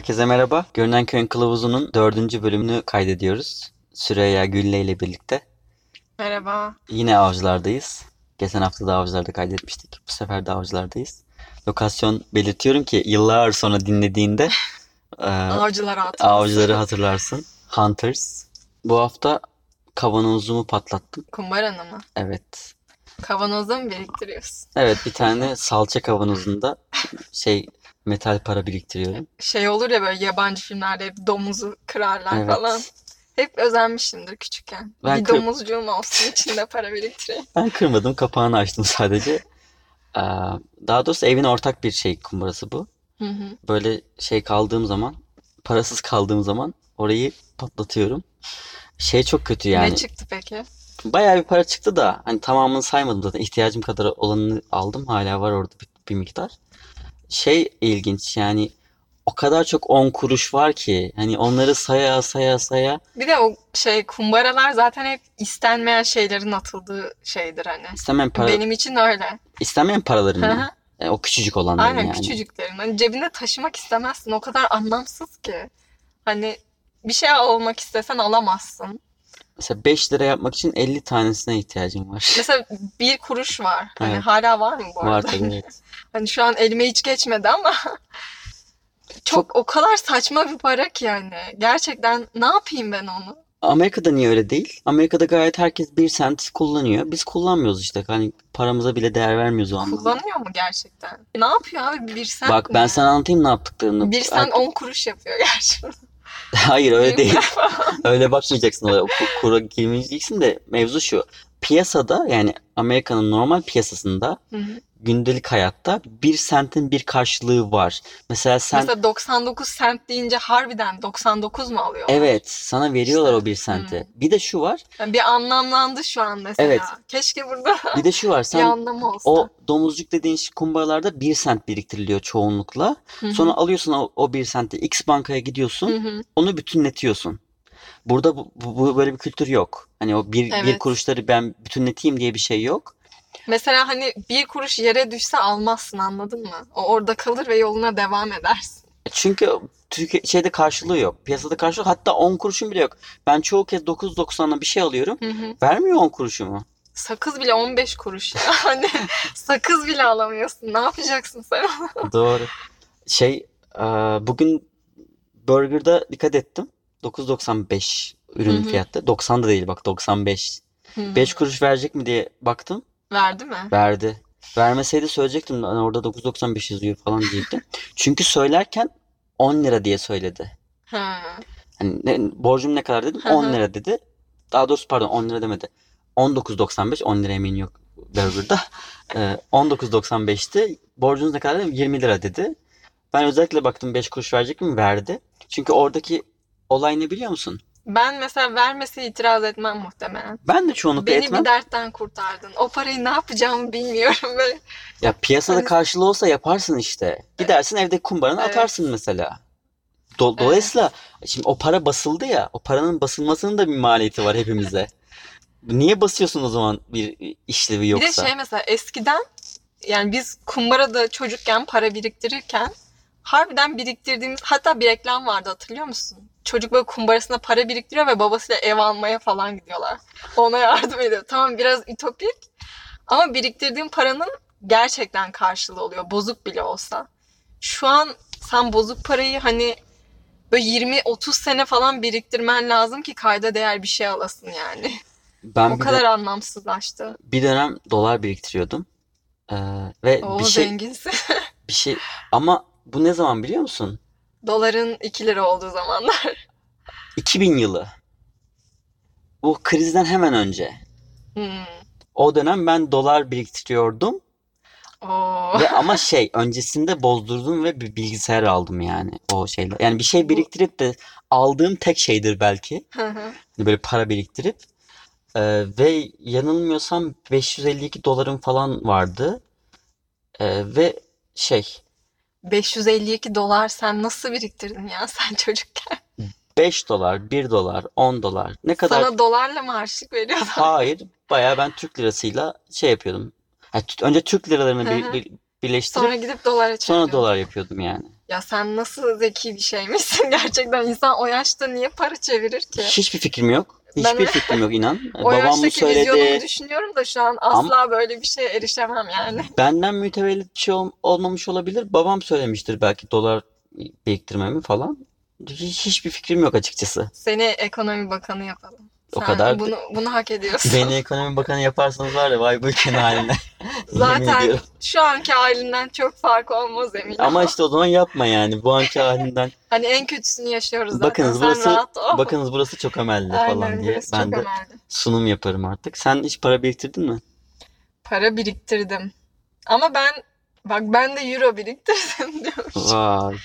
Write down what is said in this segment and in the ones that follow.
Herkese merhaba. Görünen Köyün Kılavuzu'nun dördüncü bölümünü kaydediyoruz. Süreyya Gülle ile birlikte. Merhaba. Yine avcılardayız. Geçen hafta da avcılarda kaydetmiştik. Bu sefer de avcılardayız. Lokasyon belirtiyorum ki yıllar sonra dinlediğinde e, Avcılar hatırlasın. avcıları hatırlarsın. Hunters. Bu hafta kavanozumu patlattım. Kumbaranı mı? Evet. Kavanozda mı biriktiriyorsun? Evet bir tane salça kavanozunda şey metal para biriktiriyorum. Şey olur ya böyle yabancı filmlerde hep domuzu kırarlar Evet. falan. Hep özenmişimdir küçükken. Ben bir kır- domuzcuğum olsun içinde para biriktireyim. Ben kırmadım, kapağını açtım sadece. Ee, Daha doğrusu evin ortak bir şey kumbarası bu. Hı hı. Böyle şey kaldığım zaman, parasız kaldığım zaman orayı patlatıyorum. Şey çok kötü yani. Ne çıktı peki? Bayağı bir para çıktı da hani tamamını saymadım zaten. İhtiyacım kadar olanını aldım. Hala var orada bir, bir miktar. Şey ilginç yani o kadar çok 10 kuruş var ki hani onları saya saya saya Bir de o şey kumbaralar zaten hep istenmeyen şeylerin atıldığı şeydir hani. istemeyen para Benim için öyle. istemeyen paraların. Yani o küçücük olanların Aynen yani. küçücüklerin. Hani cebinde taşımak istemezsin. O kadar anlamsız ki. Hani bir şey almak istesen alamazsın. Mesela 5 lira yapmak için 50 tanesine ihtiyacım var. Mesela bir kuruş var. Hani Evet. hala var mı bu Var arada? tabii evet. Hani şu an elime hiç geçmedi ama çok, o kadar saçma bir para ki yani. Gerçekten ne yapayım ben onu? Amerika'da niye öyle değil? Amerika'da gayet herkes 1 sent kullanıyor. Biz kullanmıyoruz işte. Hani paramıza bile değer vermiyoruz o anlamda. Kullanıyor mu gerçekten? Ne yapıyor abi bir sent Bak ben sana anlatayım ne yaptıklarını. Bir sent 10 kuruş yapıyor gerçi. Hayır öyle değil. Öyle bakmayacaksın olaya. Kura girmeyeceksin de mevzu şu. Piyasada yani Amerika'nın normal piyasasında Hı hı. gündelik hayatta bir sentin bir karşılığı var. Mesela sen Mesela 99 sent deyince harbiden 99 mu alıyor? evet sana veriyorlar İşte, o bir senti. hı. Bir de şu var. Yani bir anlamlandı şu an mesela. Evet. Keşke burada Bir de şu var. bir Sen anlamı olsa. o domuzcuk dediğin şey kumbaralarda bir sent biriktiriliyor çoğunlukla. Hı hı. Sonra alıyorsun o, o bir senti X bankaya gidiyorsun. Hı hı. Onu bütünletiyorsun. Burada bu, bu- böyle bir kültür yok. Hani o bir, bir Evet. kuruşları ben bütünleteyim diye bir şey yok. Mesela hani bir kuruş yere düşse almazsın anladın mı? O orada kalır ve yoluna devam edersin. Çünkü Türkiye şeyde karşılığı yok. Piyasada karşılığı hatta 10 kuruşun bile yok. Ben çoğu kez 9.90'a bir şey alıyorum. Hı hı. Vermiyor 10 kuruşumu. Sakız bile 15 kuruş ya. Hani sakız bile alamıyorsun. Ne yapacaksın sen? Doğru. Şey bugün Burger'da dikkat ettim. 9.95 ürün Hı hı. fiyatı. 90 da değil bak 95. Hı. 5 kuruş verecek mi diye baktım. Verdi mi? Verdi. Vermeseydi söyleyecektim. Hani orada 9.95 yazıyor falan diyecektim. Çünkü söylerken 10 lira diye söyledi. Ha. Hani ne, borcum ne kadar dedim? Hı hı. 10 lira dedi. Daha doğrusu pardon 10 lira demedi. 19.95 10 lira emin yok Burger'da. Ee, 19.95'ti. Borcunuz ne kadar dedim? 20 lira dedi. Ben özellikle baktım 5 kuruş verecek mi? Verdi. Çünkü oradaki olay ne biliyor musun? Ben mesela vermese itiraz etmem muhtemelen. Ben de çoğunlukla Beni etmem. bir dertten kurtardın. O parayı ne yapacağımı bilmiyorum ve Ya piyasada Hani- karşılığı olsa yaparsın işte. Gidersin evde kumbaranı Evet. atarsın mesela. Do- Dolayısıyla şimdi o para basıldı ya. O paranın basılmasının da bir maliyeti var hepimize. Niye basıyorsun o zaman bir işlevi bir de yoksa? şey mesela eskiden yani biz kumbarada çocukken para biriktirirken harbiden biriktirdiğimiz hatta bir reklam vardı hatırlıyor musun? Çocuk böyle kumbarasına para biriktiriyor ve babasıyla ev almaya falan gidiyorlar. Ona yardım ediyor. Tamam biraz ütopik ama biriktirdiğin paranın gerçekten karşılığı oluyor. Bozuk bile olsa. Şu an sen bozuk parayı hani böyle 20-30 sene falan biriktirmen lazım ki kayda değer bir şey alasın yani. Ben o kadar de- anlamsızlaştı. bir dönem dolar biriktiriyordum. Ee, ve O bir şey zenginsin. bir şey ama bu ne zaman biliyor musun? Doların 2 lira olduğu zamanlar. 2000 yılı. Bu krizden hemen önce. Hmm. O dönem ben dolar biriktiriyordum. Oo. Ve ama şey öncesinde bozdurdum ve bir bilgisayar aldım yani o şeyle. Yani bir şey biriktirip de aldığım tek şeydir belki. Hı hı. Hani böyle para biriktirip. Ee, ve yanılmıyorsam 552 dolarım falan vardı. Ee, ve şey 552 dolar sen nasıl biriktirdin ya sen çocukken? 5 dolar, 1 dolar, 10 dolar ne kadar Sana dolarla mı harçlık veriyorlar? hayır bayağı ben Türk lirasıyla şey yapıyordum. T- önce Türk liralarını bir, bir- birleştirip Sonra gidip dolara sonra çeviriyorsun. dolar yapıyordum yani. Ya sen nasıl zeki bir şeymişsin gerçekten. insan o yaşta niye para çevirir ki? Hiçbir fikrim yok. Ben- Hiçbir fikrim yok inan. O Babam söyledi? düşünüyorum da şu an asla böyle bir şeye erişemem yani. Benden mütevellit bir şey ol- olmamış olabilir. Babam söylemiştir belki dolar biriktirmemi falan. Hiç, hiçbir fikrim yok açıkçası. Seni ekonomi bakanı yapalım. O Sen kadar- bunu bunu hak ediyorsun. Beni ekonomi bakanı yaparsanız var ya vay bu ülkenin haline. Zaten şu anki halinden çok fark olmaz eminim. Ama işte o zaman yapma yani. Bu anki halinden. Hani en kötüsünü yaşıyoruz zaten. Bakınız Sen burası rahat ol. bakınız burası çok emelli falan diye. Ben de önemli. sunum yaparım artık. Sen hiç para biriktirdin mi? Para biriktirdim. Ama ben bak ben de euro biriktirdim diyorum. Vay.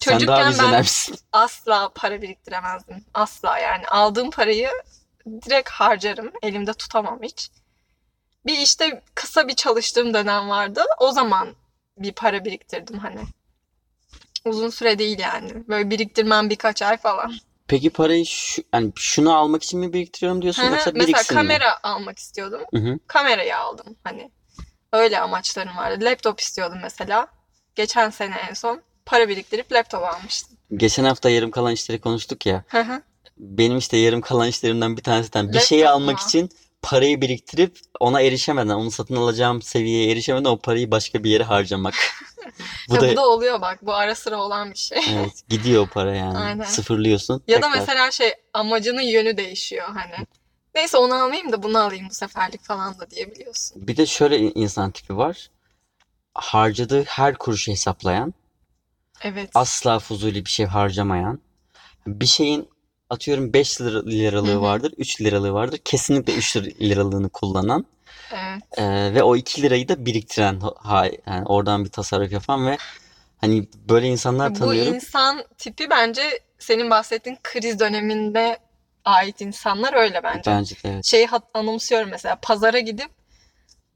Sen daha Çocukken ben asla para biriktiremezdim. Asla yani. Aldığım parayı direkt harcarım. Elimde tutamam hiç. Bir işte kısa bir çalıştığım dönem vardı. O zaman bir para biriktirdim hani. Uzun süre değil yani. Böyle biriktirmem birkaç ay falan. Peki parayı şu, yani şunu almak için mi biriktiriyorum diyorsun yoksa Mesela biriksin mi? kamera almak istiyordum. Hı hı. Kamerayı aldım hani. Öyle amaçlarım vardı. Laptop istiyordum mesela. Geçen sene en son para biriktirip laptop almıştım. Geçen hafta yarım kalan işleri konuştuk ya. Hı hı. Benim işte yarım kalan işlerimden bir tanesinden bir şeyi almak için parayı biriktirip ona erişemeden, onu satın alacağım seviyeye erişemeden o parayı başka bir yere harcamak. Bu Ya da bu da oluyor bak. Bu ara sıra olan bir şey. evet gidiyor para yani. Aynen. Sıfırlıyorsun. Ya da tekrar. mesela şey amacının yönü değişiyor hani. Neyse onu almayayım da bunu alayım bu seferlik falan da diyebiliyorsun. Bir de şöyle in- insan tipi var. Harcadığı her kuruşu hesaplayan, Evet. asla fuzuli bir şey harcamayan, bir şeyin atıyorum 5 lira, liralığı vardır, 3 liralığı vardır. Kesinlikle 3 liralığını kullanan Evet. Ee, ve o 2 lirayı da biriktiren ha, yani oradan bir tasarruf yapan ve hani böyle insanlar Bu tanıyorum. insan tipi bence senin bahsettiğin kriz döneminde ait insanlar öyle bence. Bence de evet. Şeyi anımsıyorum mesela pazara gidip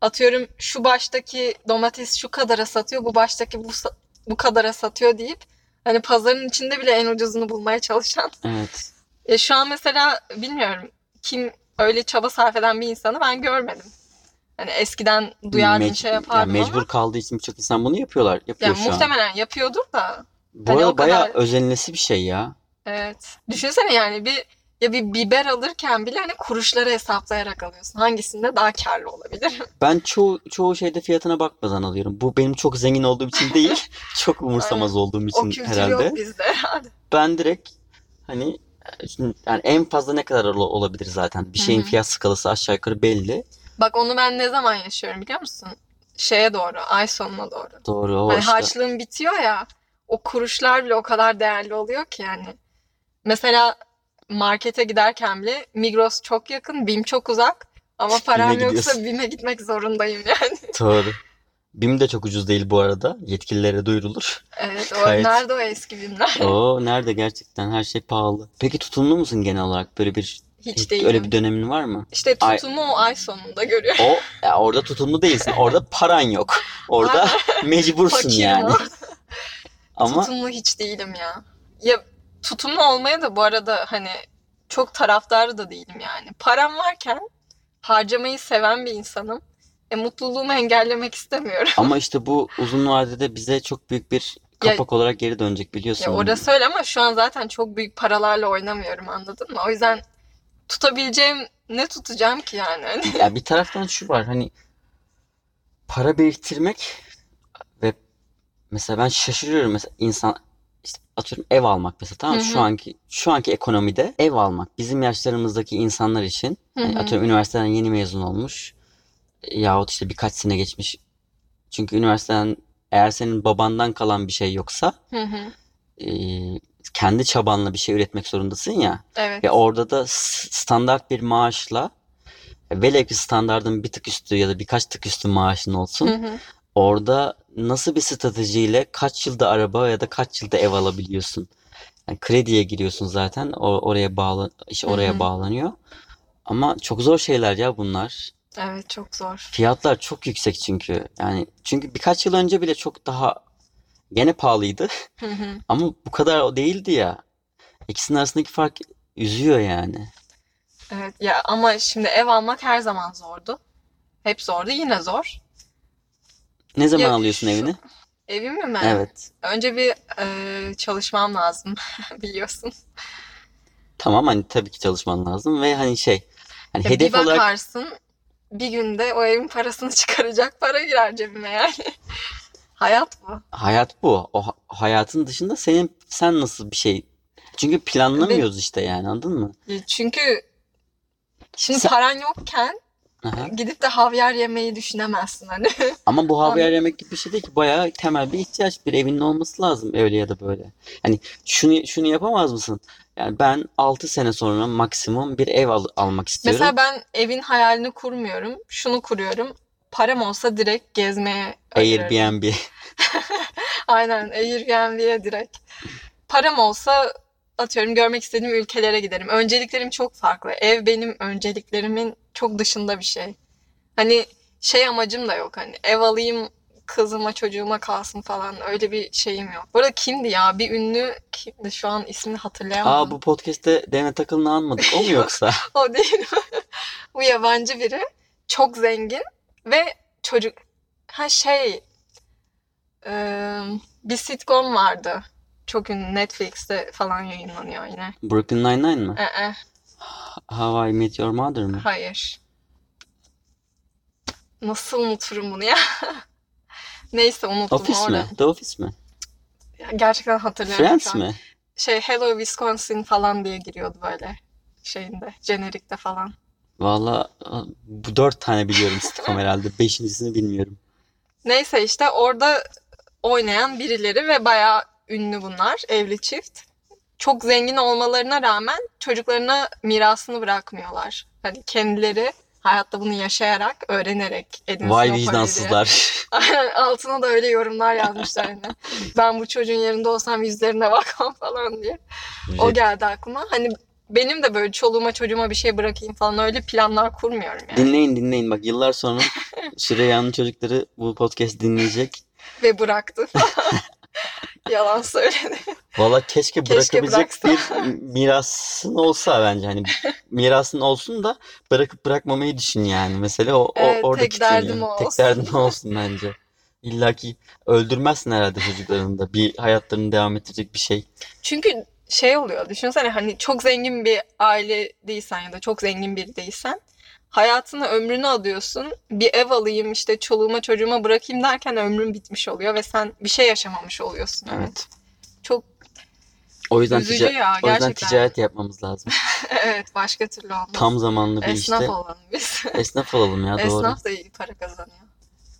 atıyorum şu baştaki domates şu kadara satıyor, bu baştaki bu bu kadara satıyor deyip hani pazarın içinde bile en ucuzunu bulmaya çalışan. Evet. E, şu an mesela bilmiyorum kim öyle çaba sarf eden bir insanı ben görmedim. Hani eskiden duyardım Mec- şey yani yapardım ama mecbur kaldığı için birçok insan bunu yapıyorlar. Yapıyor yani şu an. muhtemelen yapıyordur da Bu hani arada o kadar- bayağı özenilesi bir şey ya. evet. Düşünsene yani bir ya bir biber alırken bile hani kuruşları hesaplayarak alıyorsun. Hangisinde daha karlı olabilir? Ben çoğu çoğu şeyde fiyatına bakmadan alıyorum. Bu benim çok zengin olduğum için değil, çok umursamaz olduğum O için kültür herhalde. yok bizde herhalde. Ben direkt hani yani en fazla ne kadar ol- olabilir zaten. Bir şeyin Hı hı. fiyat skalası aşağı yukarı belli. Bak onu ben ne zaman yaşıyorum biliyor musun? Şeye doğru, ay sonuna doğru. Doğru o Hani işte. harçlığın bitiyor ya, o kuruşlar bile o kadar değerli oluyor ki yani. Mesela markete giderken bile Migros çok yakın, BİM çok uzak. Ama param BİM'e yoksa gidiyorsun. BİM'e gitmek zorundayım yani. Doğru. BİM de çok ucuz değil bu arada. Yetkililere duyurulur. Evet, o Gayet. nerede o eski BİM'ler? Oo nerede gerçekten her şey pahalı. Peki tutumlu musun genel olarak? Böyle bir Hiç öyle değilim. bir dönemin var mı? İşte Ay- tutumu o ay sonunda görüyorum. O ya orada tutumlu değilsin. Orada paran yok. Orada mecbursun yani. Ama Tutumlu hiç değilim ya. Ya tutumlu olmaya da bu arada hani çok taraftarı da değilim yani. Param varken harcamayı seven bir insanım. E mutluluğumu engellemek istemiyorum. ama işte bu uzun vadede bize çok büyük bir kapak olarak geri dönecek biliyorsun. Ya orası öyle ama şu an zaten çok büyük paralarla oynamıyorum anladın mı? O yüzden tutabileceğim ne tutacağım ki yani? Ya bir taraftan şu var hani para biriktirmek ve mesela ben şaşırıyorum mesela insan işte atıyorum ev almak mesela tamam mı? Hı hı. Şu anki şu anki ekonomide ev almak bizim yaşlarımızdaki insanlar için hı. atıyorum üniversiteden yeni mezun olmuş yahut işte birkaç sene geçmiş. Çünkü üniversiteden eğer senin babandan kalan bir şey yoksa Hı hı. e, kendi çabanla bir şey üretmek zorundasın ya. Evet. Ve orada da standart bir maaşla velev ki standardın bir tık üstü ya da birkaç tık üstü maaşın olsun. Hı hı. Orada nasıl bir stratejiyle kaç yılda araba ya da kaç yılda ev alabiliyorsun? Yani krediye giriyorsun zaten. O, oraya bağlı iş oraya hı. bağlanıyor. Ama çok zor şeyler ya bunlar. Evet çok zor. Fiyatlar çok yüksek çünkü. Yani çünkü birkaç yıl önce bile çok daha gene pahalıydı Hı hı. ama bu kadar o değildi ya. İkisinin arasındaki fark üzüyor yani. Evet ya ama şimdi ev almak her zaman zordu. Hep zordu yine zor. Ne zaman Ya alıyorsun şu- evini? Evim mi? Evet. Önce bir e, çalışmam lazım biliyorsun. Tamam hani tabii ki çalışman lazım ve hani şey hani Ya hedef bir olarak bakarsın bir günde o evin parasını çıkaracak para girer cebime yani. Hayat bu. hayat bu. O ha- hayatın dışında senin sen nasıl bir şey çünkü planlamıyoruz işte yani anladın mı? Çünkü şimdi Sen- paran yokken Aha. gidip de havyar yemeyi düşünemezsin hani. Ama bu havyar yemek gibi bir şey değil ki. Bayağı temel bir ihtiyaç. Bir evinin olması lazım öyle ya da böyle. Hani şunu şunu yapamaz mısın? Yani ben 6 sene sonra maksimum bir ev al- almak istiyorum. Mesela ben evin hayalini kurmuyorum. Şunu kuruyorum. Param olsa direkt gezmeye ayırırım. Airbnb. Aynen Airbnb'ye direkt. Param olsa atıyorum görmek istediğim ülkelere giderim. Önceliklerim çok farklı. Ev benim önceliklerimin çok dışında bir şey. Hani şey amacım da yok hani ev alayım kızıma çocuğuma kalsın falan öyle bir şeyim yok. Bu arada kimdi ya? Bir ünlü kimdi? Şu an ismini hatırlayamadım. Aa bu podcast'te Demet Akıl'ını anmadık. O mu yoksa? O değil. Bu yabancı biri. Çok zengin ve çocuk. Ha şey. eee, bir sitcom vardı. Çok ünlü. Netflix'te falan yayınlanıyor yine. Brooklyn Nine-Nine mı? Ee, How I Met Your Mother mı? hayır. Nasıl unuturum bunu ya? Neyse unuttum Office mi? oradan. The Office mi? Gerçekten hatırlıyorum Friends şu an. mi? Şey Hello Wisconsin falan diye giriyordu böyle şeyinde. Jenerikte falan. Valla bu dört tane biliyorum sitcom herhalde. Beşincisini bilmiyorum. Neyse işte orada oynayan birileri ve bayağı ünlü bunlar. Evli çift. Çok zengin olmalarına rağmen çocuklarına mirasını bırakmıyorlar. Hani kendileri hayatta bunu yaşayarak, öğrenerek edinsin Vay vicdansızlar. Altına da öyle yorumlar yazmışlar hani. Ben bu çocuğun yerinde olsam yüzlerine bakmam falan diye. O geldi aklıma. Hani benim de böyle çoluğuma çocuğuma bir şey bırakayım falan öyle planlar kurmuyorum yani. Dinleyin dinleyin bak yıllar sonra Süreyya'nın çocukları bu podcast dinleyecek. Ve bıraktı. Yalan söyledi. Valla keşke Keşke bırakabilecek bir mirasın olsa bence hani mirasın olsun da bırakıp bırakmamayı düşün yani. Mesela o, o Evet, oradaki tek derdim yani. o Tek derdin o olsun bence. İlla ki öldürmezsin herhalde çocuklarını da. Bir hayatlarını devam ettirecek bir şey. Çünkü şey oluyor düşünsene hani çok zengin bir aile değilsen ya da çok zengin biri değilsen hayatını ömrünü adıyorsun. Bir ev alayım işte çoluğuma çocuğuma bırakayım derken ömrün bitmiş oluyor ve sen bir şey yaşamamış oluyorsun. Evet. Çok O yüzden, üzücü tica- ya o yüzden gerçekten. ticaret yapmamız lazım. evet başka türlü olmaz. Tam zamanlı bir Esnaf işte. olalım biz. Esnaf olalım ya doğru. Esnaf da iyi para kazanıyor.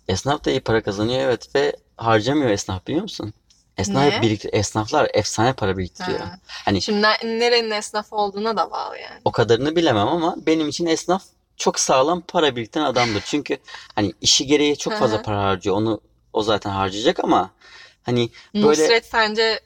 Esnaf da iyi para kazanıyor evet ve harcamıyor esnaf biliyor musun? Esnaf Niye? biriktir esnaflar efsane para biriktiriyor. Ha. Hani Şimdi ne- nerenin esnafı olduğuna da bağlı yani. o kadarını bilemem ama benim için esnaf çok sağlam para biriktiren adamdır. Çünkü hani işi gereği çok fazla para harcıyor. Onu o zaten harcayacak ama hani böyle Nusret sence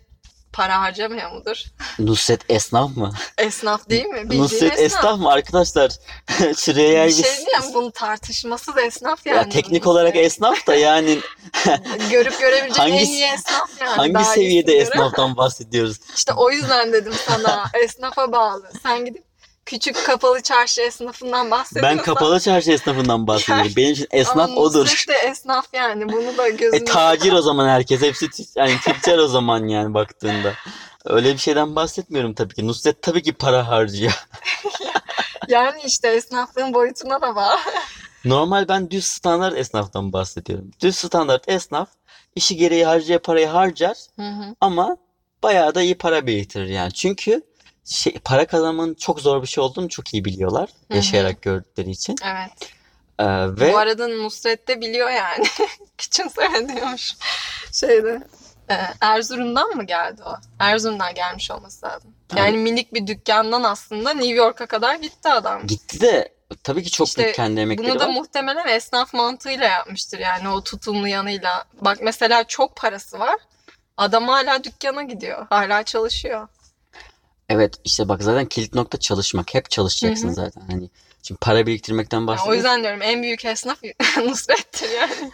para harcamıyor mudur? Nusret esnaf mı? Esnaf değil mi? Bildiğin Nusret esnaf mı arkadaşlar? Şuraya Bir şey diyeyim bunun tartışması da esnaf yani. ya teknik olarak esnaf da yani Görüp görebilecek en Hangi- iyi esnaf yani. hangi Daha seviyede esnaftan bahsediyoruz? İşte o yüzden dedim sana esnafa bağlı. Sen gidip küçük kapalı çarşı esnafından bahsediyorsan. Ben kapalı çarşı esnafından bahsediyorum. Benim için esnaf Ama odur. Nusret de esnaf yani. Bunu da gözünde E tacir o zaman herkes. Hepsi yani tüccar o zaman yani baktığında. Öyle bir şeyden bahsetmiyorum tabii ki. Nusret tabii ki para harcıyor. Yani işte esnaflığın boyutuna da bağlı. Normal ben düz standart esnaftan bahsediyorum. Düz standart esnaf işi gereği harcaya parayı harcar Hı hı. ama bayağı da iyi para biriktirir yani. Çünkü şey, para kazanmanın çok zor bir şey olduğunu çok iyi biliyorlar. Hı hı. Yaşayarak gördükleri için. Evet. Ee, ve Bu arada Nusret de biliyor yani. Küçümseme Şeyde. e, Erzurum'dan mı geldi o? Erzurum'dan gelmiş olması lazım. Yani minik bir dükkandan aslında New York'a kadar gitti adam. gitti de tabii ki çok İşte büyük kendi emekleri Bunu da var. muhtemelen esnaf mantığıyla yapmıştır yani o tutumlu yanıyla. Bak mesela çok parası var. Adam hala dükkana gidiyor. Hala çalışıyor. Evet işte bak zaten kilit nokta çalışmak. Hep çalışacaksın Hı hı. zaten. Hani şimdi para biriktirmekten Yani o bahsediyoruz. yüzden diyorum en büyük esnaf Nusret'tir yani.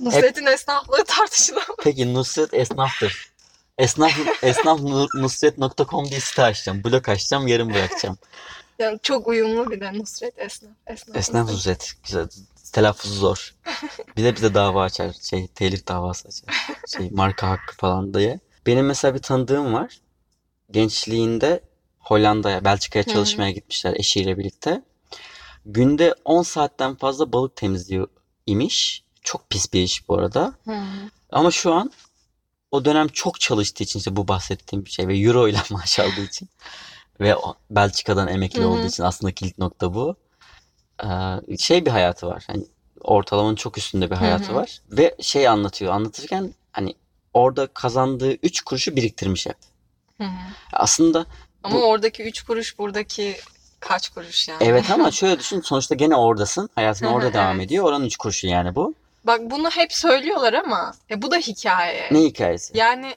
Nusret'in esnaflığı tartışılamaz. Peki Nusret esnaftır. Esnaf esnaf nusret.com diye site açacağım. Blog açacağım, yarım bırakacağım. Yani çok uyumlu bir de Nusret esnaf. Esnaf, Esnaf Nusret. Nusret. Güzel. telaffuzu zor. Bir de bize dava açar. Şey telif davası açar. Şey marka hakkı falan diye. Benim mesela bir tanıdığım var. Gençliğinde Hollanda'ya, Belçika'ya çalışmaya gitmişler eşiyle birlikte. Günde 10 saatten fazla balık temizliyor imiş. Çok pis bir iş bu arada. Hı. Ama şu an o dönem çok çalıştığı için işte bu bahsettiğim şey ve euro ile maaş aldığı için ve Belçika'dan emekli hı. olduğu için aslında kilit nokta bu. Ee, şey bir hayatı var. Hani ortalamanın çok üstünde bir hayatı hı. var ve şey anlatıyor. Anlatırken hani orada kazandığı 3 kuruşu biriktirmiş hep. Hı hı. Aslında Ama Bu- oradaki 3 kuruş buradaki kaç kuruş yani? evet ama şöyle düşün sonuçta gene oradasın. Hayatın orada devam evet. ediyor. Oranın 3 kuruşu yani bu. Bak bunu hep söylüyorlar ama e, bu da hikaye. Ne hikayesi? Yani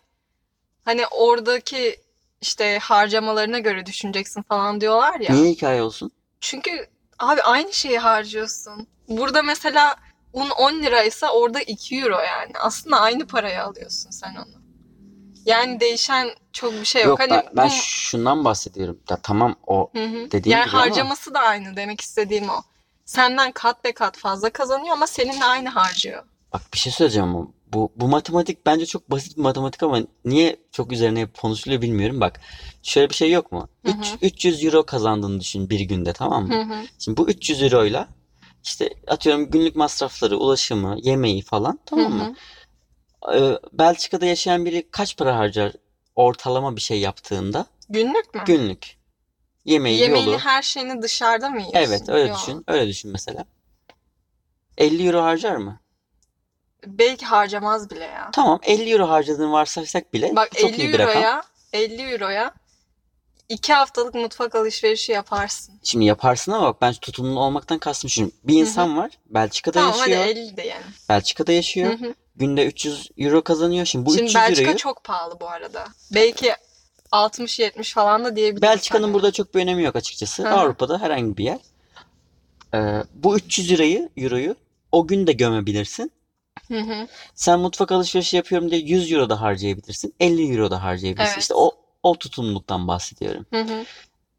hani oradaki işte harcamalarına göre düşüneceksin falan diyorlar ya. Niye hikaye olsun? Çünkü abi aynı şeyi harcıyorsun. Burada mesela un 10 liraysa orada 2 euro yani. Aslında aynı parayı alıyorsun sen onu. Yani değişen çok bir şey yok. Yok Hani ben, ben bu- şundan bahsediyorum. Ya tamam o Hı hı. dediğim yani gibi ama- harcaması da aynı demek istediğim o. Senden kat be kat fazla kazanıyor ama seninle aynı harcıyor. Bak bir şey söyleyeceğim ama bu, bu matematik bence çok basit bir matematik ama niye çok üzerine hep konuşuluyor bilmiyorum. Bak şöyle bir şey yok mu? Hı Üç- hı. 300 euro kazandığını düşün bir günde tamam mı? Hı hı. Şimdi bu 300 euroyla işte atıyorum günlük masrafları, ulaşımı, yemeği falan tamam Hı mı? Ee, Belçika'da yaşayan biri kaç para harcar ortalama bir şey yaptığında? Günlük mü? Günlük. Yemeği, Yemeğini yolu. her şeyini dışarıda mı yiyorsun? Evet öyle Yok. düşün. Öyle düşün mesela. 50 euro harcar mı? Belki harcamaz bile ya. Tamam 50 euro harcadığını varsaysak bile Bak çok 50 iyi bir rakam. euroya 50 euroya 2 haftalık mutfak alışverişi yaparsın. Şimdi yaparsın ama bak ben tutumlu olmaktan kastım şu. Bir insan var. Belçika'da Tamam hadi yaşıyor. 50 de yani. Belçika'da yaşıyor. Günde 300 euro kazanıyor. Şimdi bu Şimdi 300 Belçika euroyu çok pahalı bu arada. Belki 60-70 falan da diyebiliriz. Belçika'nın hani. burada çok bir önemi yok açıkçası. Hı hı. Avrupa'da herhangi bir yer. Ee, bu 300 lirayı, euroyu o gün de gömebilirsin. Hı hı. Sen mutfak alışverişi yapıyorum diye 100 euro da harcayabilirsin. 50 euro da harcayabilirsin. Evet. İşte o o tutumluluktan bahsediyorum. Hı hı.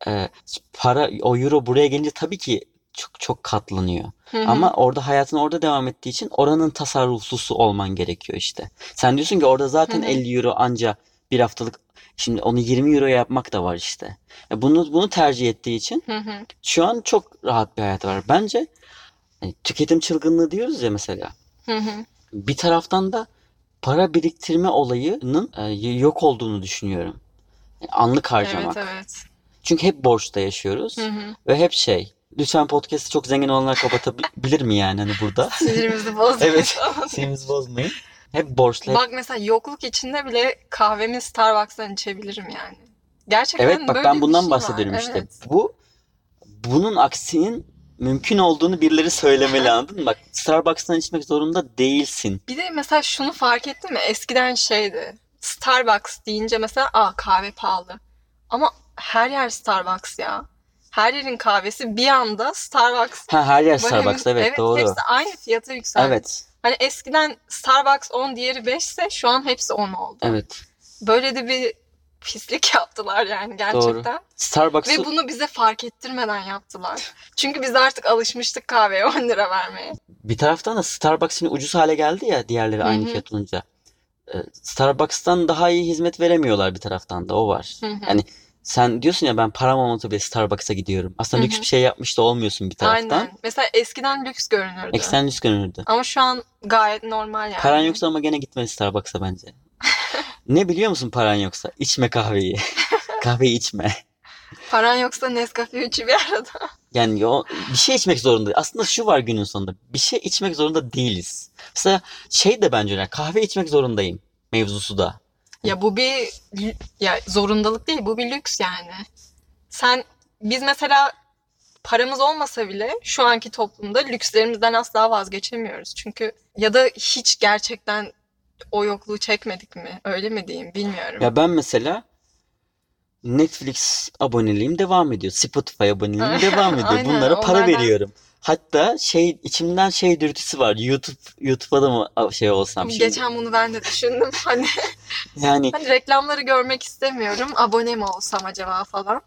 Ee, para o euro buraya gelince tabii ki çok çok katlanıyor. Hı hı. Ama orada hayatın orada devam ettiği için oranın tasarruflusu olman gerekiyor işte. Sen diyorsun ki orada zaten Hı hı. 50 euro anca bir haftalık şimdi onu 20 euroya yapmak da var işte. E Bunu bunu tercih ettiği için Hı hı. şu an çok rahat bir hayatı var. Bence hani tüketim çılgınlığı diyoruz ya mesela. Hı hı. Bir taraftan da para biriktirme olayının e, yok olduğunu düşünüyorum. Anlık harcamak. Evet evet. Çünkü hep borçta yaşıyoruz Hı hı. ve hep şey. Lütfen podcast'i çok zengin olanlar kapatabilir mi yani hani burada? Sinirimizi bozduk. Evet. Sinirimizi bozmayın. Hep borçlu. hep- Bak mesela yokluk içinde bile kahvemi Starbucks'tan içebilirim yani. Gerçekten Evet bak böyle ben bundan şey var. bahsediyorum işte. Evet. Bu bunun aksinin mümkün olduğunu birileri söylemeli anladın mı? Bak Starbucks'tan içmek zorunda değilsin. Bir de mesela şunu fark ettin mi? Eskiden şeydi. Starbucks deyince mesela aa kahve pahalı. Ama her yer Starbucks ya. Her yerin kahvesi bir anda Starbucks. Ha her yer Starbucks hem- evet, doğru. Hepsi aynı fiyata yükseldi. Evet. Hani eskiden Starbucks 10 diğeri 5 ise şu an hepsi 10 oldu. Evet. Böyle de bir pislik yaptılar yani gerçekten. Starbucks'ı Ve bunu bize fark ettirmeden yaptılar. Çünkü biz artık alışmıştık kahveye 10 lira vermeye. bir taraftan da Starbucks yine ucuz hale geldi ya diğerleri aynı Hı hı. fiyat olunca. Ee, Starbucks'tan daha iyi hizmet veremiyorlar bir taraftan da o var. Hı hı. Yani sen diyorsun ya ben param olmasa bile Starbucks'a gidiyorum. Aslında lüks bir şey yapmış da olmuyorsun bir taraftan. Aynen. Mesela eskiden lüks görünürdü. Eksen lüks görünürdü. Ama şu an gayet normal yani. Paran yoksa ama gene gitmeli Starbucks'a bence. Ne biliyor musun paran yoksa? İçme kahveyi. Kahveyi içme. Paran yoksa Nescafe üçü bir arada. Yani o, bir şey içmek zorunda. Aslında şu var günün sonunda. Bir şey içmek zorunda değiliz. Mesela şey de bence öyle. Kahve içmek zorundayım mevzusu da. Ya bu bir ya zorundalık değil bu bir lüks yani. Sen biz mesela paramız olmasa bile şu anki toplumda lükslerimizden asla vazgeçemiyoruz. Çünkü ya da hiç gerçekten o yokluğu çekmedik mi? Öyle mi diyeyim bilmiyorum. Ya ben mesela Netflix aboneliğim devam ediyor. Spotify aboneliğim devam ediyor. Aynen, Bunlara para onlardan- veriyorum. Hatta şey içimden şey dürtüsü var. YouTube YouTube'a da mı şey olsam şimdi? Geçen bunu ben de düşündüm. Hani, Yani hani reklamları görmek istemiyorum. Abone mi olsam acaba falan.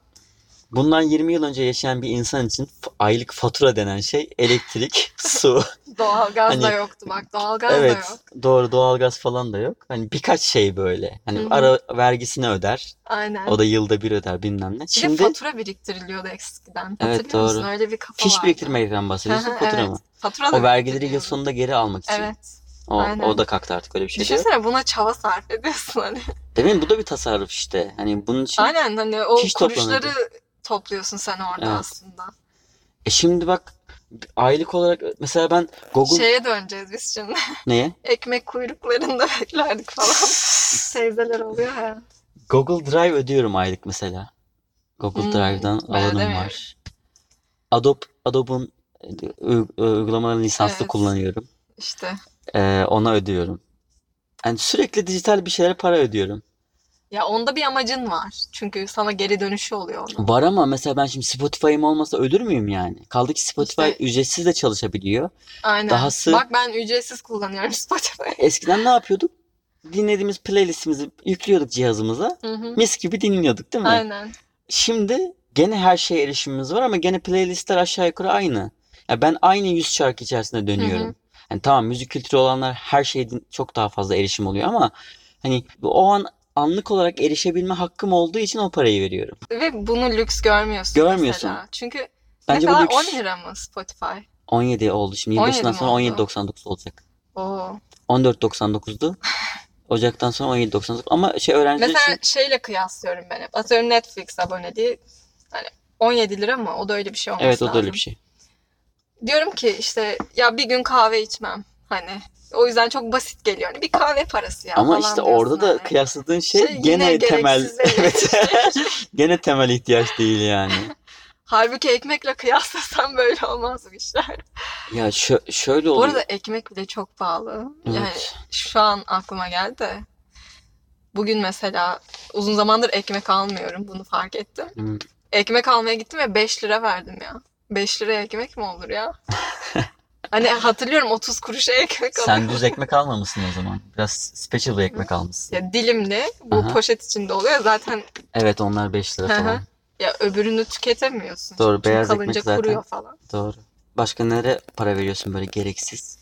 Bundan 20 yıl önce yaşayan bir insan için aylık fatura denen şey elektrik, su. Doğalgaz da Hani- yoktu bak. Doğalgaz Evet, da yok. doğru doğalgaz falan da yok. Hani birkaç şey böyle. Hani Hı hı. ara vergisini öder. Aynen. O da yılda bir öder bilmem ne. Bir de Şimdi fatura biriktiriliyordu eskiden. Evet, Hatırlıyor musun? doğru. Öyle bir kafa fiş vardı. biriktirmekten bahsediyorsun Hı hı, fatura evet. mı? Fatura da O vergileri yıl sonunda geri almak için. Evet. O, aynen. o da kalktı artık öyle bir şey. Düşünsene buna çaba sarf ediyorsun hani. Mi? Bu da bir tasarruf işte. Hani bunun için Aynen hani o kuruşları. Topluyorsun sen orada Evet. aslında. E şimdi bak aylık olarak mesela ben Google Şeye döneceğiz biz şimdi. neye? Ekmek kuyruklarında beklerdik falan. Teyzeler oluyor ya. Google Drive ödüyorum aylık mesela. Google Hmm, Drive'dan alanım var. Adobe Adobe'un e, u- uygulamalarını lisanslı Evet. kullanıyorum. İşte. Ee, ona ödüyorum. Yani sürekli dijital bir şeylere para ödüyorum. Ya onda bir amacın var. Çünkü sana geri dönüşü oluyor onun. Var ama mesela ben şimdi Spotify'ım olmasa ölür müyüm yani? Kaldı ki Spotify İşte- ücretsiz de çalışabiliyor. Aynen. Dahası- Bak ben ücretsiz kullanıyorum Spotify'ı. Eskiden ne yapıyorduk? Dinlediğimiz playlistimizi yüklüyorduk cihazımıza. Hı hı. Mis gibi dinliyorduk değil mi? Aynen. Şimdi gene her şeye erişimimiz var ama gene playlistler aşağı yukarı aynı. Ya ben aynı 100 şarkı içerisinde dönüyorum. Yani tamam müzik kültürü olanlar her şeye din- çok daha fazla erişim oluyor ama hani o an anlık olarak erişebilme hakkım olduğu için o parayı veriyorum. Ve bunu lüks görmüyorsun Görmüyorsun. mesela. Çünkü Bence ne kadar? lüks. 10 lira mı Spotify? 17 oldu şimdi. 17 Yılbaşından sonra oldu? 17.99 olacak. Oo. 14.99'du. Ocaktan sonra 17.99 ama şey öğrenciler Mesela için şeyle kıyaslıyorum ben hep. Atıyorum Netflix aboneliği. Hani 17 lira mı? O da öyle bir şey olması evet o da öyle lazım. bir şey. Diyorum ki işte ya bir gün kahve içmem. Hani o yüzden çok basit geliyor. Hani bir kahve parası ya Ama işte orada da hani. kıyasladığın şey, Şey gene temel evet gene temel ihtiyaç değil yani. Halbuki ekmekle kıyaslasam böyle olmaz bu işler. Ya şö- şöyle Bu oluyor. arada ekmek bile çok pahalı. Yani Evet. şu an aklıma geldi de. Bugün mesela uzun zamandır ekmek almıyorum. Bunu fark ettim. Hmm. Ekmek almaya gittim ve 5 lira verdim ya. 5 liraya ekmek mi olur ya? Hani hatırlıyorum 30 kuruşa ekmek Sen düz ekmek almamışsın o zaman. Biraz special bir ekmek almışsın. Ya dilimli bu Aha. poşet içinde oluyor. Zaten Evet onlar 5 lira Hı hı. falan. ya öbürünü tüketemiyorsun. Doğru, Çünkü beyaz kalınca ekmek zaten. kuruyor falan. Doğru. Başka nereye para veriyorsun böyle gereksiz?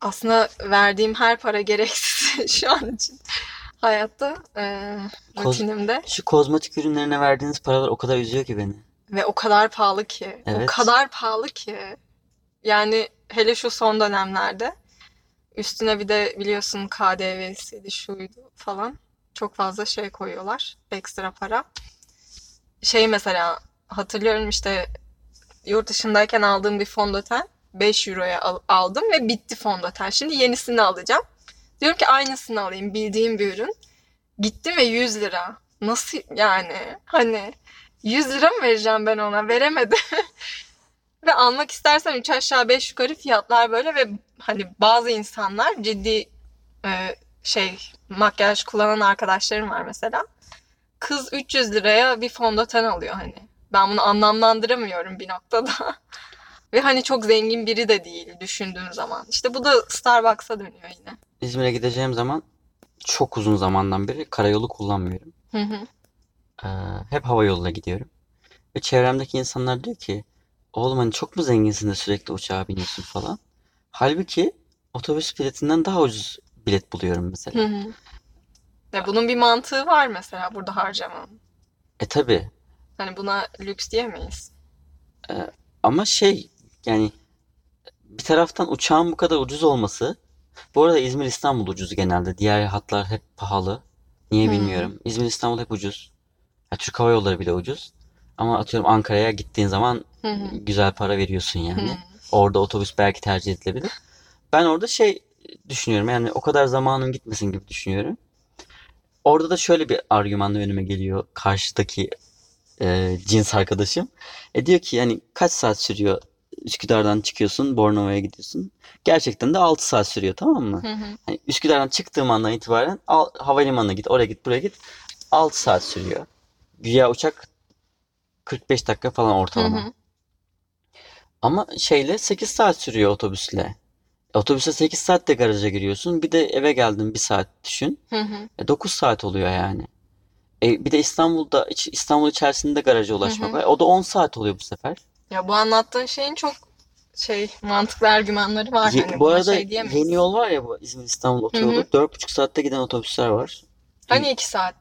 Aslında verdiğim her para gereksiz şu an için. Hayatta eee Koz- rutinimde Şu kozmetik ürünlerine verdiğiniz paralar o kadar üzüyor ki beni. ve o kadar pahalı ki. O Evet. kadar pahalı ki. Yani hele şu son dönemlerde üstüne bir de biliyorsun KDV'siydi şuydu falan. Çok fazla şey koyuyorlar. Ekstra para. Şey mesela hatırlıyorum işte yurt dışındayken aldığım bir fondöten 5 euroya al- aldım ve bitti fondöten. Şimdi yenisini alacağım. Diyorum ki aynısını alayım bildiğim bir ürün. Gittim ve 100 lira. Nasıl yani? Hani 100 lira mı vereceğim ben ona? Veremedim. ve almak istersen 3 aşağı 5 yukarı fiyatlar böyle ve hani bazı insanlar ciddi e, şey makyaj kullanan arkadaşlarım var mesela. Kız 300 liraya bir fondöten alıyor hani. Ben bunu anlamlandıramıyorum bir noktada. Ve hani çok zengin biri de değil düşündüğün zaman. İşte bu da Starbucks'a dönüyor yine. İzmir'e gideceğim zaman çok uzun zamandan beri karayolu kullanmıyorum. Hı hı. Ee, hep hava yoluyla gidiyorum. Ve çevremdeki insanlar diyor ki oğlum hani çok mu zenginsin de sürekli uçağa biniyorsun falan. Halbuki otobüs biletinden daha ucuz bilet buluyorum Hı mesela. hı. Ya bunun bir mantığı var mesela burada harcamanın. E tabii Hani buna lüks diyemeyiz. ama şey yani bir taraftan uçağın bu kadar ucuz olması bu arada İzmir İstanbul ucuz genelde. Diğer hatlar hep pahalı. Niye Hmm. bilmiyorum. İzmir İstanbul hep ucuz. Ya Türk Hava Yolları bile ucuz. Ama atıyorum Ankara'ya gittiğin zaman Hı hı. güzel para veriyorsun yani. Hı. Orada otobüs belki tercih edilebilir. Ben orada şey düşünüyorum yani o kadar zamanım gitmesin gibi düşünüyorum. Orada da şöyle bir argümanla önüme geliyor karşıdaki e, cins arkadaşım. E diyor ki yani kaç saat sürüyor Üsküdar'dan çıkıyorsun Bornova'ya gidiyorsun. Gerçekten de 6 saat sürüyor tamam mı? Hı hı. Hani Üsküdar'dan çıktığım andan itibaren al, havalimanına git oraya git buraya git 6 saat sürüyor. Güya uçak 45 dakika falan Hı ortalama. hı. Ama şeyle 8 saat sürüyor otobüsle. Otobüse 8 saatte garaja giriyorsun. Bir de eve geldin 1 saat düşün. Hı hı. E 9 saat oluyor yani. E, bir de İstanbul'da İstanbul içerisinde garaja ulaşmak Hı hı. var. O da 10 saat oluyor bu sefer. Ya bu anlattığın şeyin çok şey mantıklı argümanları var Ye- hani bu arada şey diyemeyiz. yeni yol var ya bu İzmir İstanbul otoyolu. Hı hı. 4,5 saatte giden otobüsler var. Hani iki saat?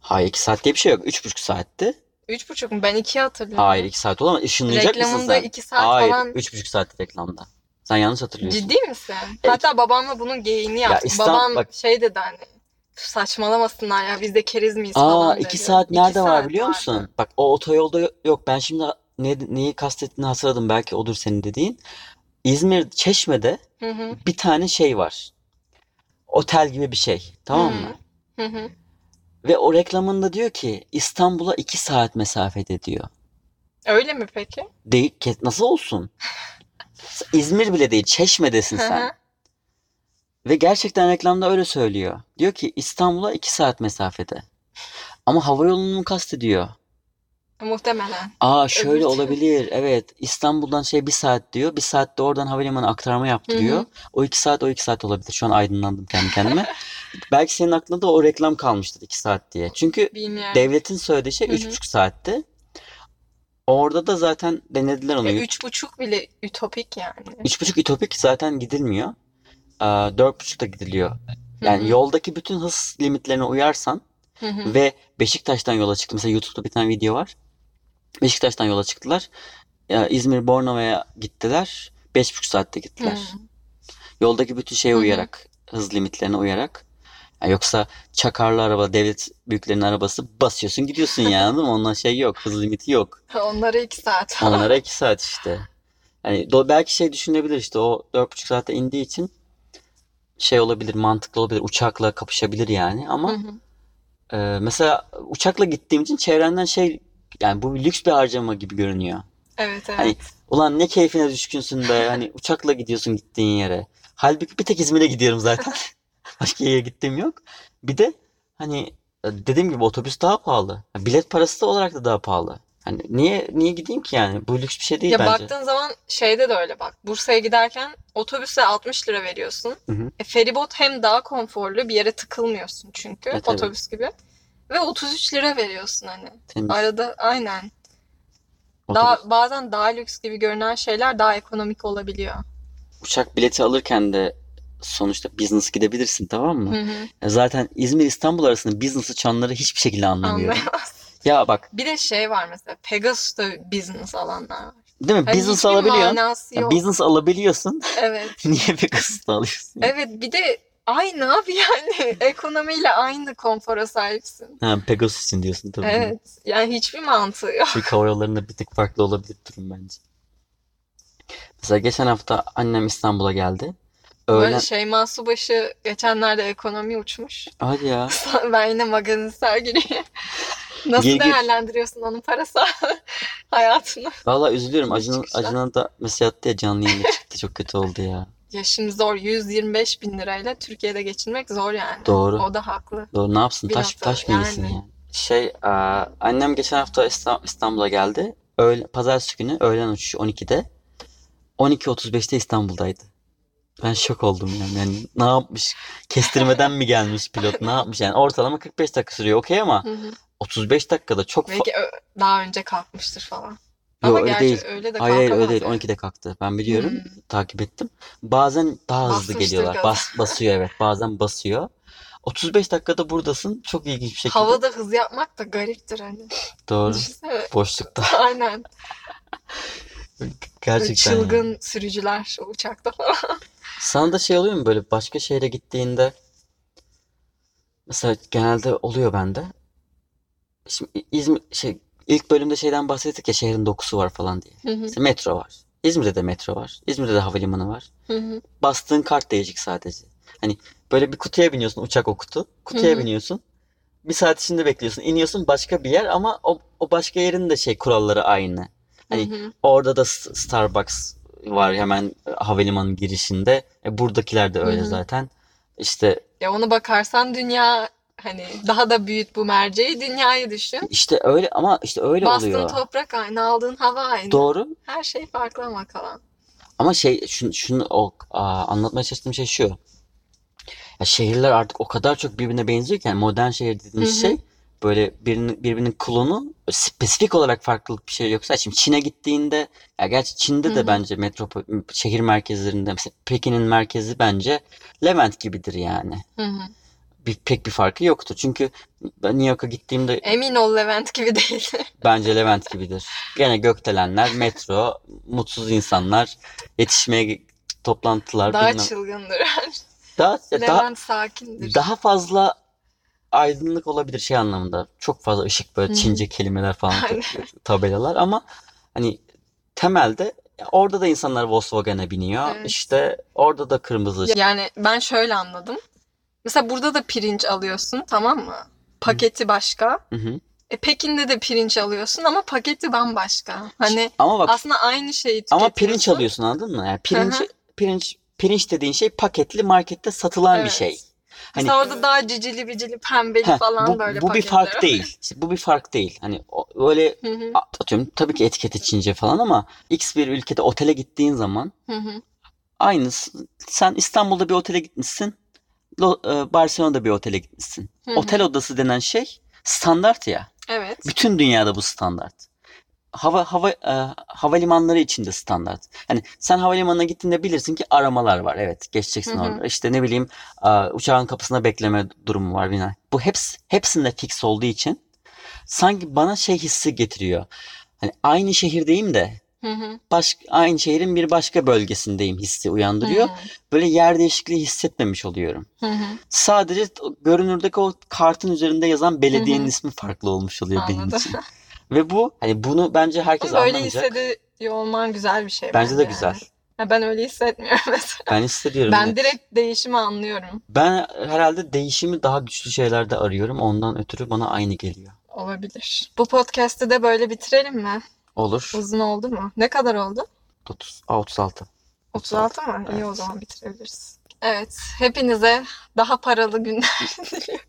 Hayır 2 saat diye bir şey yok. 3,5 saatti. Üç buçuk mu? Ben ikiye hatırlıyorum. Hayır 2 saat olamaz. Işınlayacak mısın Reklamında sen? iki saat Hayır falan. 3,5 saat reklamda. Sen yanlış hatırlıyorsun. Ciddi misin? Hatta babamla bunun geyiğini yaptık. İstan- Babam bak- şey dedi hani saçmalamasınlar ya biz de keriz miyiz Aa falan 2 dedi. saat İki nerede var saat biliyor vardı. musun? Bak o otoyolda yo- yok. Ben şimdi ne, neyi kastettiğini hatırladım. Belki odur senin dediğin. İzmir Çeşme'de Hı hı. bir tane şey var. Otel gibi bir şey. Tamam mı? Hı hı. Ve o reklamında diyor ki İstanbul'a 2 saat mesafede diyor. Öyle mi peki? Değil, nasıl olsun? İzmir bile değil, Çeşme'desin sen. Ve gerçekten reklamda öyle söylüyor. Diyor ki İstanbul'a 2 saat mesafede. Ama havayolunu mu kastediyor? Muhtemelen. Aa şöyle Öbür olabilir. Evet. İstanbul'dan şey bir saat diyor. Bir saatte oradan havalimanı aktarma yaptırıyor. Hı hı. O iki saat o iki saat olabilir. Şu an aydınlandım kendi kendime. Belki senin aklında da o reklam kalmıştır iki saat diye. Çünkü Bilmiyorum. devletin söylediği şey Hı hı. üç buçuk saatti. Orada da zaten denediler onu. Ya üç buçuk bile ütopik yani. Üç buçuk ütopik zaten gidilmiyor. Aa, Dört buçukta gidiliyor. Yani Hı hı. yoldaki bütün hız limitlerine uyarsan Hı hı. ve Beşiktaş'tan yola çıktı. Mesela YouTube'da bir tane video var. Beşiktaş'tan yola çıktılar. Ya, İzmir Bornova'ya gittiler. Beş buçuk saatte gittiler. Hı. Yoldaki bütün şeye uyarak, hız limitlerine uyarak. Ya yoksa çakarlı araba, devlet büyüklerinin arabası basıyorsun gidiyorsun yani anladın mı? Ondan şey yok, hız limiti yok. Onlara iki saat. Onlara iki saat işte. Hani do- belki şey düşünebilir işte o dört buçuk saatte indiği için şey olabilir, mantıklı olabilir, uçakla kapışabilir yani. Ama Hı hı. e, mesela uçakla gittiğim için çevrenden şey yani bu bir lüks bir harcama gibi görünüyor. Evet evet. Hani ulan ne keyfine düşkünsün be hani uçakla gidiyorsun gittiğin yere. Halbuki bir tek İzmir'e gidiyorum zaten. Başka yere gittiğim yok. Bir de hani e, dediğim gibi otobüs daha pahalı. Bilet parası da olarak da daha pahalı. Hani niye niye gideyim ki yani? Bu lüks bir şey değil Ya bence. baktığın zaman şeyde de öyle bak. Bursa'ya giderken otobüse 60 lira veriyorsun. Hı hı. E, feribot hem daha konforlu bir yere tıkılmıyorsun çünkü E, otobüs gibi. Ve 33 lira veriyorsun hani. Temiz. Arada aynen. Otobüs- Daha bazen daha lüks gibi görünen şeyler daha ekonomik olabiliyor. Uçak bileti alırken de sonuçta business gidebilirsin tamam mı? Hı hı. Zaten İzmir İstanbul arasında business uçanları hiçbir şekilde anlamıyorum. Anlayamaz. Ya bak Bir de şey var mesela Pegasus'ta business alanlar var. değil mi? Hani business alabiliyorsun. Ya business alabiliyorsun. Evet. Niye Pegasus'ta alıyorsun? Evet bir de aynı abi yani ekonomiyle aynı konfora sahipsin. Ha, Pegasus için diyorsun tabii. Evet. Yani hiçbir mantığı yok. Türk Hava Yolları'nda bir tık farklı olabilir durum bence. Mesela geçen hafta annem İstanbul'a geldi. Böyle Öğlen... Şeyma Subaşı geçenlerde ekonomi uçmuş. Hadi ya. Ben yine magazin sergileyim. Nasıl Gir, değerlendiriyorsun onun parası hayatını? Vallahi üzülüyorum. Acının. Acının da mesaj attı ya canlı yayına çıktı. Çok kötü oldu ya. Ya şimdi zor 125 bin lirayla Türkiye'de geçinmek zor yani. Doğru. O da haklı. Doğru. Ne yapsın? Taş, taş mı yesin yani. yani? Şey, aa, annem geçen hafta İsta- İstanbul'a geldi. Öğle, pazartesi günü öğlen uçuşu 12'de. 12.35'te İstanbul'daydı. Ben şok oldum yani. yani ne yapmış? Kestirmeden mi gelmiş pilot? Ne yapmış? Yani ortalama 45 dakika sürüyor. Okey ama Hı hı. 35 dakikada çok fa- Belki ö- daha önce kalkmıştır falan. Ama öyle gerçi değil. öyle de Hayır hayır öyle kalkamaz değil. yani. 12'de kalktı. Ben biliyorum. Hmm. Takip ettim. Bazen daha hızlı Basmıştır geliyorlar. gaza. Bas, basıyor evet. Bazen basıyor. 35 dakikada buradasın. Çok ilginç bir şekilde. Havada hız yapmak da gariptir hani. Doğru. Düşünsene. Boşlukta. Aynen. Gerçekten yani. Çılgın sürücüler o uçakta falan. Sana da şey oluyor mu böyle başka şehre gittiğinde mesela genelde oluyor bende. Şimdi İzmir şey ilk bölümde şeyden bahsettik ya şehrin dokusu var falan diye. Hı hı. Mesela metro var. İzmir'de de metro var. İzmir'de de havalimanı var. Hı hı. Bastığın kart değişik sadece. Hani böyle bir kutuya biniyorsun uçak o kutu. Kutuya Hı hı. biniyorsun. Bir saat içinde bekliyorsun. İniyorsun başka bir yer ama o, o başka yerin de şey kuralları aynı. Hani Hı hı. Orada da Starbucks var hemen e, havalimanı girişinde. E, buradakiler de öyle Hı hı. zaten. İşte Ya ona bakarsan dünya hani daha da büyüt bu merceği dünyayı düşün. işte öyle ama işte öyle Bastığın oluyor. toprak aynı, aldığın hava aynı. Doğru. Her şey farklı ama kalan. Ama şey şunu, şunu o, aa, anlatmaya çalıştığım şey şu. Ya şehirler artık o kadar çok birbirine benziyor ki yani modern şehir dediğimiz Hı hı. şey böyle birinin, birbirinin klonu spesifik olarak farklılık bir şey yoksa şimdi Çin'e gittiğinde ya gerçi Çin'de de Hı hı. bence metropol şehir merkezlerinde mesela Pekin'in merkezi bence Levent gibidir yani. Hı hı. Bir, pek bir farkı yoktur. Çünkü ben New York'a gittiğimde Emin ol Levent gibi değil. bence Levent gibidir. Gene gökdelenler, metro, mutsuz insanlar, yetişmeye toplantılar Daha bilmem. çılgındır. Daha, daha, Levent sakindir. daha fazla aydınlık olabilir şey anlamında. Çok fazla ışık böyle Hı hı. Çince kelimeler falan tabelalar ama hani temelde orada da insanlar Volkswagen'e biniyor. Evet. İşte orada da kırmızı Yani ben şöyle anladım. Mesela burada da pirinç alıyorsun tamam mı? Paketi başka. Hı hı. E Pekin'de de pirinç alıyorsun ama paketi bambaşka. Hani Ama bak aslında aynı şeyi ama pirinç alıyorsun anladın mı? Yani pirinç Hı hı. pirinç pirinç dediğin şey paketli markette satılan bir Evet. şey. Hani Mesela orada daha cicili bicili pembeli Heh, falan bu, böyle bu bir fark değil. İşte bu bir fark değil. Hani o- öyle Hı hı, atıyorum tabii ki etiketi Çince falan ama X bir ülkede otele gittiğin zaman hı hı. aynısı. Sen İstanbul'da bir otele gitmişsin. E, Barcelona'da bir otele gitmişsin. Hı hı. Otel odası denen şey standart ya. Evet. Bütün dünyada bu standart. Hava hava e, havalimanları içinde standart. Hani sen havalimanına gittiğinde bilirsin ki aramalar var. Evet, geçeceksin Hı hı. orada. İşte ne bileyim e, uçağın kapısında bekleme durumu var bina. Bu hepsi hepsinde fix olduğu için sanki bana şey hissi getiriyor. Hani aynı şehirdeyim de Hı hı, baş, aynı şehrin bir başka bölgesindeyim hissi uyandırıyor. hı Böyle yer değişikliği hissetmemiş oluyorum. hı, hı. Sadece görünürdeki o kartın üzerinde yazan belediyenin Hı hı. ismi farklı olmuş oluyor benim için. Ve bu hani bunu bence herkes Ama böyle anlamayacak. hissediyor olman güzel bir şey Bence de yani. güzel. Ya ben öyle hissetmiyorum mesela. Ben hissediyorum. Ben net. direkt değişimi anlıyorum. Ben herhalde değişimi daha güçlü şeylerde arıyorum. Ondan ötürü bana aynı geliyor. Olabilir. Bu podcast'ı da böyle bitirelim mi? Olur. Uzun oldu mu? Ne kadar oldu? 30, Aa, 36. 36 mı? İyi o Evet. zaman bitirebiliriz. Evet. Hepinize daha paralı günler diliyorum.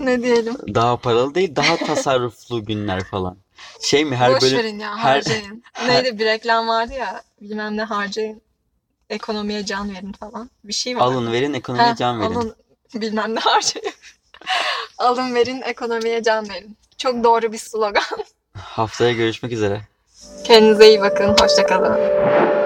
Ne diyelim? Daha paralı değil, daha tasarruflu günler falan. Şey mi her Boş bölüm verin ya her- harcayın. Neydi bir reklam vardı ya bilmem ne harcayın. Ekonomiye can verin falan. Bir şey var. alın verin ekonomiye can verin. Alın bilmem ne harcayın. alın verin ekonomiye can verin. Çok doğru bir slogan. Haftaya görüşmek üzere. Kendinize iyi bakın. Hoşçakalın.